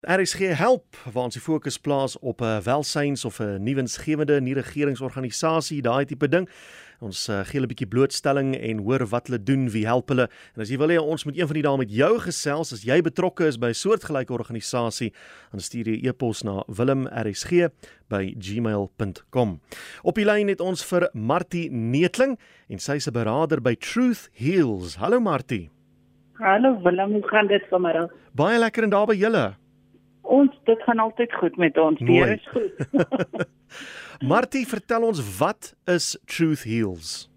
RSG help waar ons die fokus plaas op 'n welsyns of 'n nuwensgewende nie regeringsorganisasie, daai tipe ding. Ons uh, gee 'n bietjie blootstelling en hoor wat hulle doen, wie help hulle. En as jy wil hê ons moet een van die dae met jou gesels as jy betrokke is by 'n soortgelyke organisasie, dan stuur jy e-pos na wilmrsg@gmail.com. Op die lyn het ons vir Martie Neetling en sy's 'n beraader by Truth Heals. Hallo Martie. Hallo Willem, hoe gaan dit vanmiddag? Baie lekker en daar by julle. Ons dit gaan altyd goed met ons. Dit is goed. Martie, vertel ons wat is Truth Heals?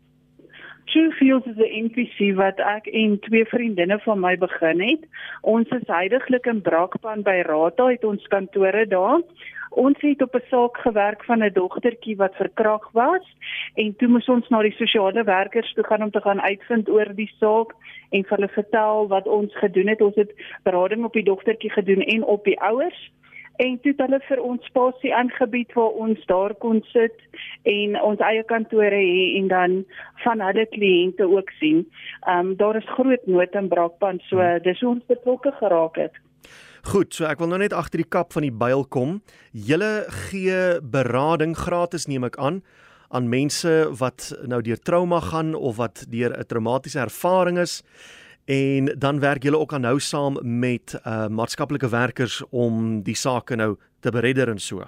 Truth Heals is 'n NPC wat ek en twee vriendinne van my begin het. Ons is heidaglik in Brakpan by Rata het ons kantore daar. Ons het op 'n saak gewerk van 'n dogtertjie wat verkragt was en toe moes ons na die sosiale werkers toe gaan om te gaan uitvind oor die saak en hulle vertel wat ons gedoen het. Ons het berading op die dogtertjie gedoen en op die ouers en toe het hulle vir ons spasie aangebied waar ons daar kon sit en ons eie kantore hê en dan van hulle kliënte ook sien. Ehm um, daar is groot nood in Brakpan, so hmm. dis hoe ons betrokke geraak het. Goed, so ek wil nou net agter die kap van die byl kom. Julle gee berading gratis neem ek aan aan mense wat nou deur trauma gaan of wat deur 'n traumatiese ervaring is en dan werk julle ook aanhou saam met uh maatskaplike werkers om die sake nou te beredder en so.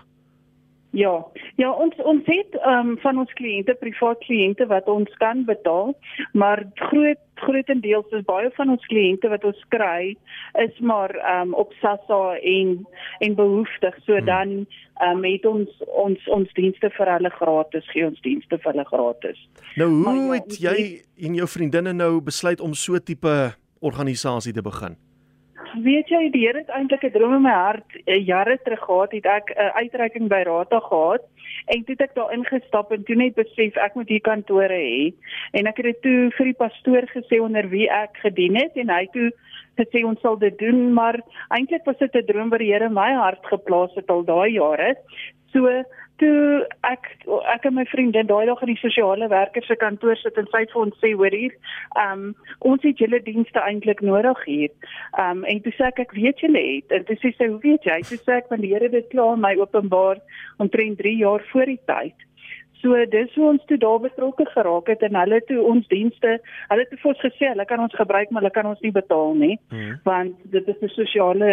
Ja, ja ons ons het ehm um, van ons kliënte, privaat kliënte wat ons kan betaal, maar groot grootendeels is baie van ons kliënte wat ons kry is maar ehm um, op SASSA en en behoeftig. So hmm. dan ehm um, het ons ons ons dienste vir hulle gratis, gee ons dienste vir hulle gratis. Nou hoe maar, ja, het jy en jou vriendinne nou besluit om so tipe organisasie te begin? Weet jy die Here het eintlik 'n droom in my hart uh, jare terug gehad het ek 'n uh, uitreiking by Rata gehad en toe het ek daar ingestap en toe net besef ek moet hier kantore hê en ek het dit toe vir die pastoor gesê onder wie ek gedien het en hy toe gesê ons sal dit doen maar eintlik was dit 'n droom wat die Here in my hart geplaas het al daai jare so toe ek ek en my vriendin daai dag in die sosiale werker se kantoor sit en sy vir ons sê hoor hier, ehm um, ons het julle dienste eintlik nodig hier. Ehm um, en toe sê ek ek weet julle het en toe sê sy hoe weet jy? Toe sê ek want die Here het dit klaar my openbaar omtrent 3 jaar voor die tyd. So dis hoe ons toe daar betrokke geraak het en hulle toe ons dienste, hulle het vir ons gesê hulle kan ons gebruik maar hulle kan ons nie betaal nie mm. want dit is 'n sosiale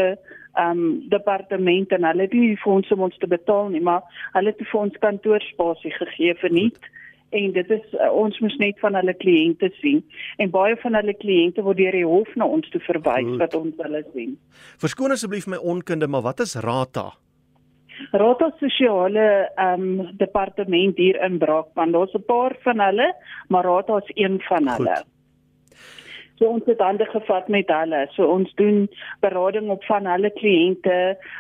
ehm um, departement en hulle het nie ons om ons te betaal nie, maar hulle het vir ons kantoorspasie gegee vir nie en dit is uh, ons moet net van hulle kliënte sien en baie van hulle kliënte word deur die hof na ons toe verwys wat ons hulle sien. Verskoon asseblief my onkunde, maar wat is Rata? Rota sosiale ehm um, departement hier in Brakpan. Daar's 'n paar van hulle, maar Rota is een van hulle. Goed. So ons het hande gevat met hulle. So ons doen berading op van hulle kliënte,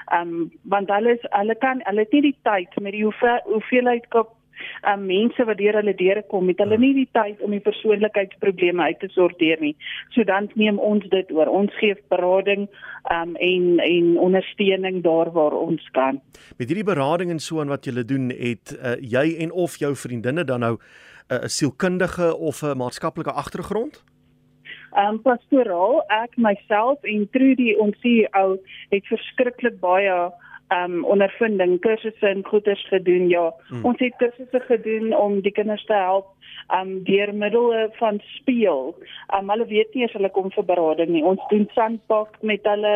ehm um, want hulle is hulle kan hulle het nie die tyd met die hoeveel hoeveelheid kop um, mense wat deur hulle deure kom, het hulle nie die tyd om die persoonlikheidsprobleme uit te sorteer nie. So dan neem ons dit oor. Ons gee berading um, en en ondersteuning daar waar ons kan. Met hierdie berading en so aan wat julle doen, het uh, jy en of jou vriendinne dan nou eh, 'n uh, sielkundige of 'n maatskaplike agtergrond? Um, pastoraal, ek myself en Trudy ons CEO het verskriklik baie um ondervinding kursusse en goeders gedoen ja. Hmm. ons het kursusse gedoen om die kinders te help um deur middel van speel. Um hulle weet nie as hulle kom vir berading nie. Ons doen sandpak met hulle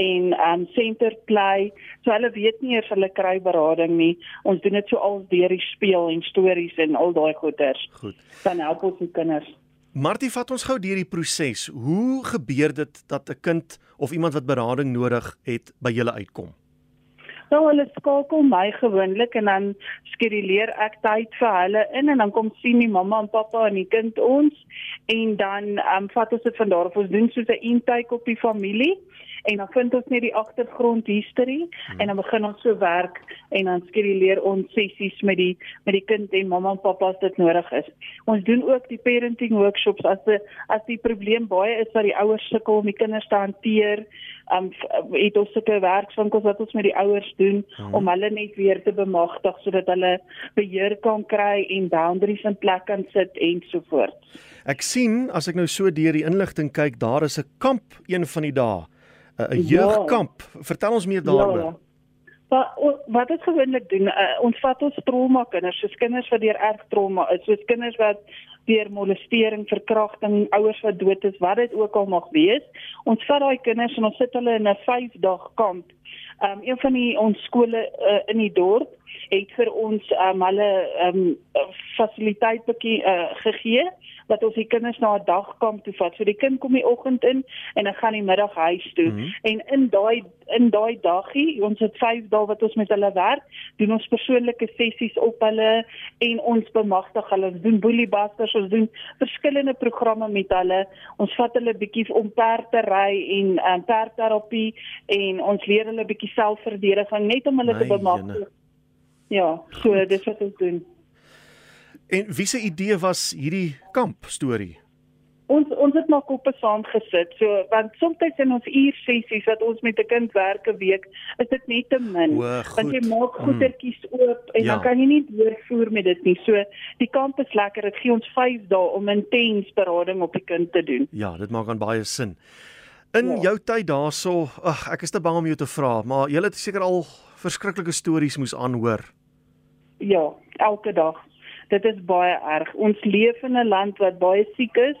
en um center play so hulle weet nie as hulle kry berading nie. Ons doen dit so al deur die speel en stories en al daai goeders. Goed. Dan help ons die kinders. Martie vat ons gou deur die proses. Hoe gebeur dit dat 'n kind of iemand wat berading nodig het by julle uitkom? Nou hulle skakel my gewoonlik en dan skeduleer ek tyd vir hulle in en dan kom sien die mamma en pappa en die kind ons en dan um, vat ons dit van daar af. Ons doen soos 'n intake op die familie en dan vind ons net die agtergrond history hmm. en dan begin ons so werk en dan skeduleer ons sessies met die met die kind en mamma en pappa as dit nodig is. Ons doen ook die parenting workshops as die as die probleem baie is dat die ouers sukkel om die kinders te hanteer um het ons sulke werkswinkels wat ons met die ouers doen hmm. om hulle net weer te bemagtig sodat hulle beheer kan kry en boundaries in plek kan sit en so voort. Ek sien as ek nou so deur die inligting kyk, daar is 'n kamp een van die dae 'n jeugkamp. Ja. Vertel ons meer daaroor. Ja. Wat wat dit gewoonlik doen, uh, ons vat ons trauma kinders, soos kinders wat deur erg trauma is, soos kinders wat deur molestering, verkrachting, ouers wat dood is, wat dit ook al mag wees. Ons vat daai kinders en ons sit hulle in 'n 5 dag kamp. Um een van die ons skole uh, in die dorp het vir ons um hulle um fasiliteit bietjie uh, gegee dat ons die kinders na 'n dagkamp toe vat. So die kind kom die oggend in en dan gaan die middag huis toe. Mm -hmm. En in daai in daai daggie, ons het 5 dae wat ons met hulle werk, doen ons persoonlike sessies op hulle en ons bemagtig hulle. Ons doen boelie busters, ons doen verskillende programme met hulle. Ons vat hulle bietjie om perd te ry en um, perdterapie en ons leer hulle bietjie selfverdediging net om hulle nee, te bemagtig. Ja, so dis wat ons doen. En wie se idee was hierdie kamp storie? Ons ons het maar koppe saamgesit. So want soms in ons uur sessies wat ons met 'n kind werk 'n week, is dit net te min. Want jy maak hmm. goedertjies mm. oop en ja. dan kan jy nie deurvoer met dit nie. So die kamp is lekker. Dit gee ons 5 dae om intens berading op die kind te doen. Ja, dit maak aan baie sin. In ja. jou tyd daarso, ag ek is te bang om jou te vra, maar jy het seker al verskriklike stories moes aanhoor. Ja, elke dag dit is baie erg. Ons leef in 'n land wat baie siek is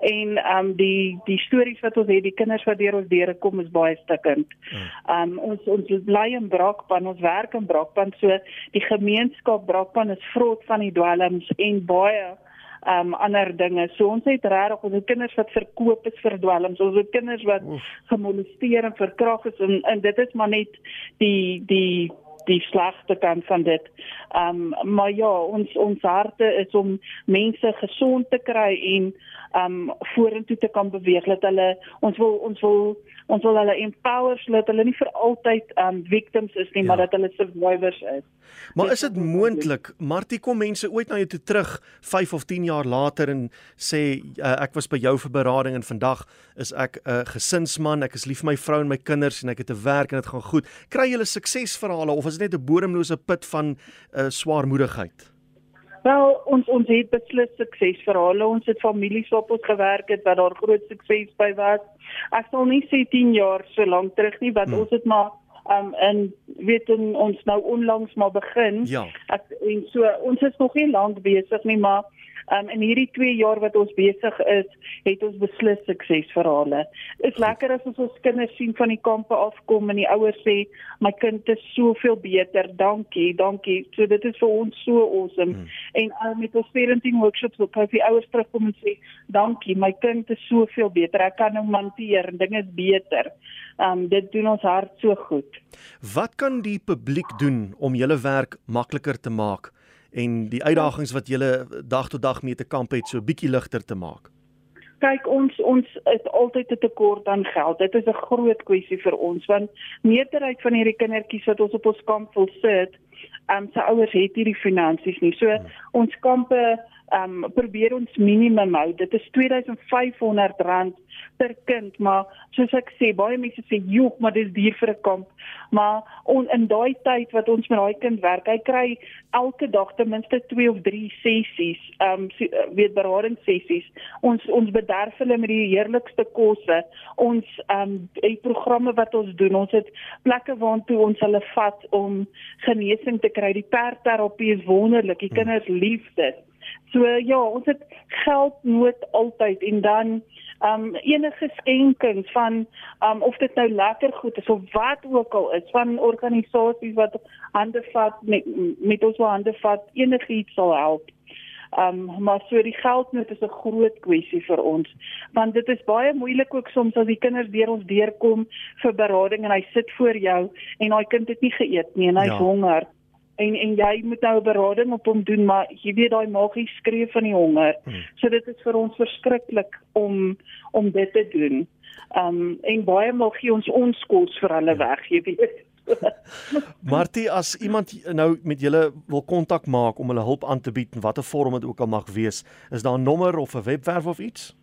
en ehm um, die die stories wat ons het, die kinders wat deur ons deure kom is baie stikkend. Hmm. Ehm um, ons ons bly in Brakpan, ons werk in Brakpan, so die gemeenskap Brakpan is vrot van die dwelms en baie um, ander dinge. So ons het regtig ons het kinders wat verkoop is vir dwelms. Ons het kinders wat gemolesteer en verkragt is en, en dit is maar net die die die slegste kant van dit. Ehm um, maar ja, ons ons harte is om mense gesond te kry en um, vorentoe te kan beweeg dat hulle ons wil ons wil ons wil hulle empower sodat hulle nie vir altyd um victims is nie, ja. maar dat hulle survivors is. Maar is dit moontlik, Martie kom mense ooit na jou toe terug 5 of 10 jaar later en sê uh, ek was by jou vir berading en vandag is ek 'n uh, gesinsman, ek is lief vir my vrou en my kinders en ek het 'n werk en dit gaan goed. Kry jy hulle suksesverhale of is dit net 'n bodemlose put van uh, swaarmoedigheid? Wel, ons ons het beslis suksesverhale. Ons het families wat ons gewerk het wat daar groot sukses by was. Ek sal nie sê 10 jaar so lank terug nie, want hmm. ons het maar um en weet ons nou onlangs maar begin. Ja. Ek, en so ons is nog nie lank besig nie, maar Um in hierdie 2 jaar wat ons besig is, het ons beslis suksesverhale. Is lekker as ons ons kinders sien van die kampe afkom en die ouers sê my kind is soveel beter. Dankie, dankie. So dit is vir ons so awesome. Hmm. En um, met ons parenting workshops ook as die ouers terugkom en sê dankie, my kind is soveel beter. Ek kan nou hanteer en dinge is beter. Um dit doen ons hart so goed. Wat kan die publiek doen om julle werk makliker te maak? En die uitdagings wat julle dag tot dag mee te kamp het so bietjie ligter te maak? Kyk, ons ons het altyd 'n tekort aan geld. Dit is 'n groot kwessie vir ons want meerderheid van hierdie kindertjies wat ons op ons kamp wil sit, um, se ouers het hierdie finansies nie. So hmm. ons kampe ehm um, probeer ons minimum hou. Dit is R2500 per kind, maar soos ek sê, baie mense sê, "Joe, maar dis duur vir 'n kamp." Maar on, in daai tyd wat ons met daai kind werk, hy kry elke dag ten minste 2 of 3 sessies, ehm um, weet berading sessies. Ons ons bederf hulle met die heerlikste kosse. Ons ehm um, die programme wat ons doen, ons het plekke waartoe ons hulle vat om genesing te kry. Die perdterapie is wonderlik. Die kinders lief dit. So ja, ons het geld nood altyd en dan um enige skenkings van um of dit nou lekker goed is of wat ook al is van organisasies wat hande vat met met ons hande vat enigiets sal help. Um maar so die geldnood is 'n groot kwessie vir ons want dit is baie moeilik ook soms as die kinders deur ons deurkom vir berading en hy sit voor jou en daai kind het nie geëet nie en hy's ja. honger en en jy moet nou 'n berading op hom doen maar jy weet daai magie skree van die honger. Hmm. So dit is vir ons verskriklik om om dit te doen. Um en baie maal gee ons ons kos vir hulle ja. weg, jy weet. Martie, as iemand nou met julle wil kontak maak om hulle hulp aan te bied in watter vorm dit ook al mag wees, is daar 'n nommer of 'n webwerf of iets?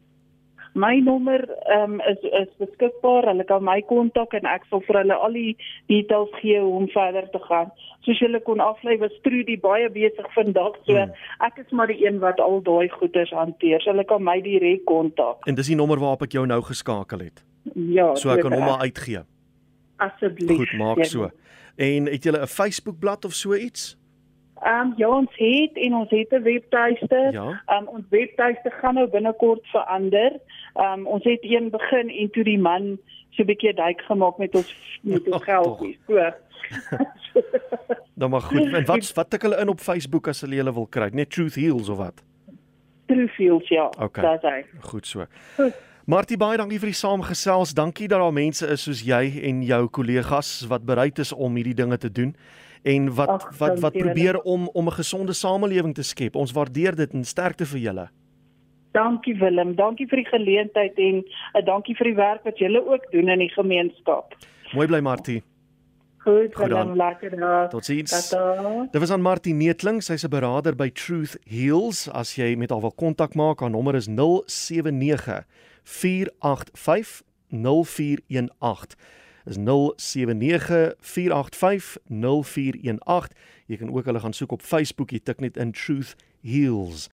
My nommer um, is is beskikbaar. Hulle kan my kontak en ek sal vir hulle al die details gee hoe om verder te gaan. Soos julle kon aflei, was Trudy baie besig vandag, so hmm. ek is maar die een wat al daai goeders hanteer. So hulle kan my direk kontak. En dis die nommer waarop ek jou nou geskakel het. Ja, So ek kan hom maar uitgee. asseblief. Goed, maak Jy so. En het julle 'n Facebookblad of so iets? Ehm um, ja, ons het en ons het 'n webtuiste. Ja. Ehm um, ons webtuiste gaan nou binnekort verander. Ehm um, ons het een begin en toe die man so 'n bietjie duik gemaak met ons met ons Ag, geldjies. So. Dan maar goed. En wat wat tik hulle in op Facebook as hulle julle wil kry? Net Truth Heals of wat? Truefields ja. Okay. Dis hy. Goed so. Goed. Martie baie dankie vir die saamgesels. Dankie dat daar mense is soos jy en jou kollegas wat bereid is om hierdie dinge te doen en wat Ag, wat wat probeer om om 'n gesonde samelewing te skep. Ons waardeer dit en sterkte vir julle. Dankie Willem, dankie vir die geleentheid en uh, dankie vir die werk wat julle ook doen in die gemeenskap. Mooi bly Martie. Goed, Goed dan. Willem, lekker dag. Totsiens. Tata. Dit was aan Martie Neetling, sy's 'n beraader by Truth Heals. As jy met haar wil kontak maak, haar nommer is 079 485 0418. Is 079 485 0418. Jy kan ook hulle gaan soek op Facebook, jy tik net in Truth Heals.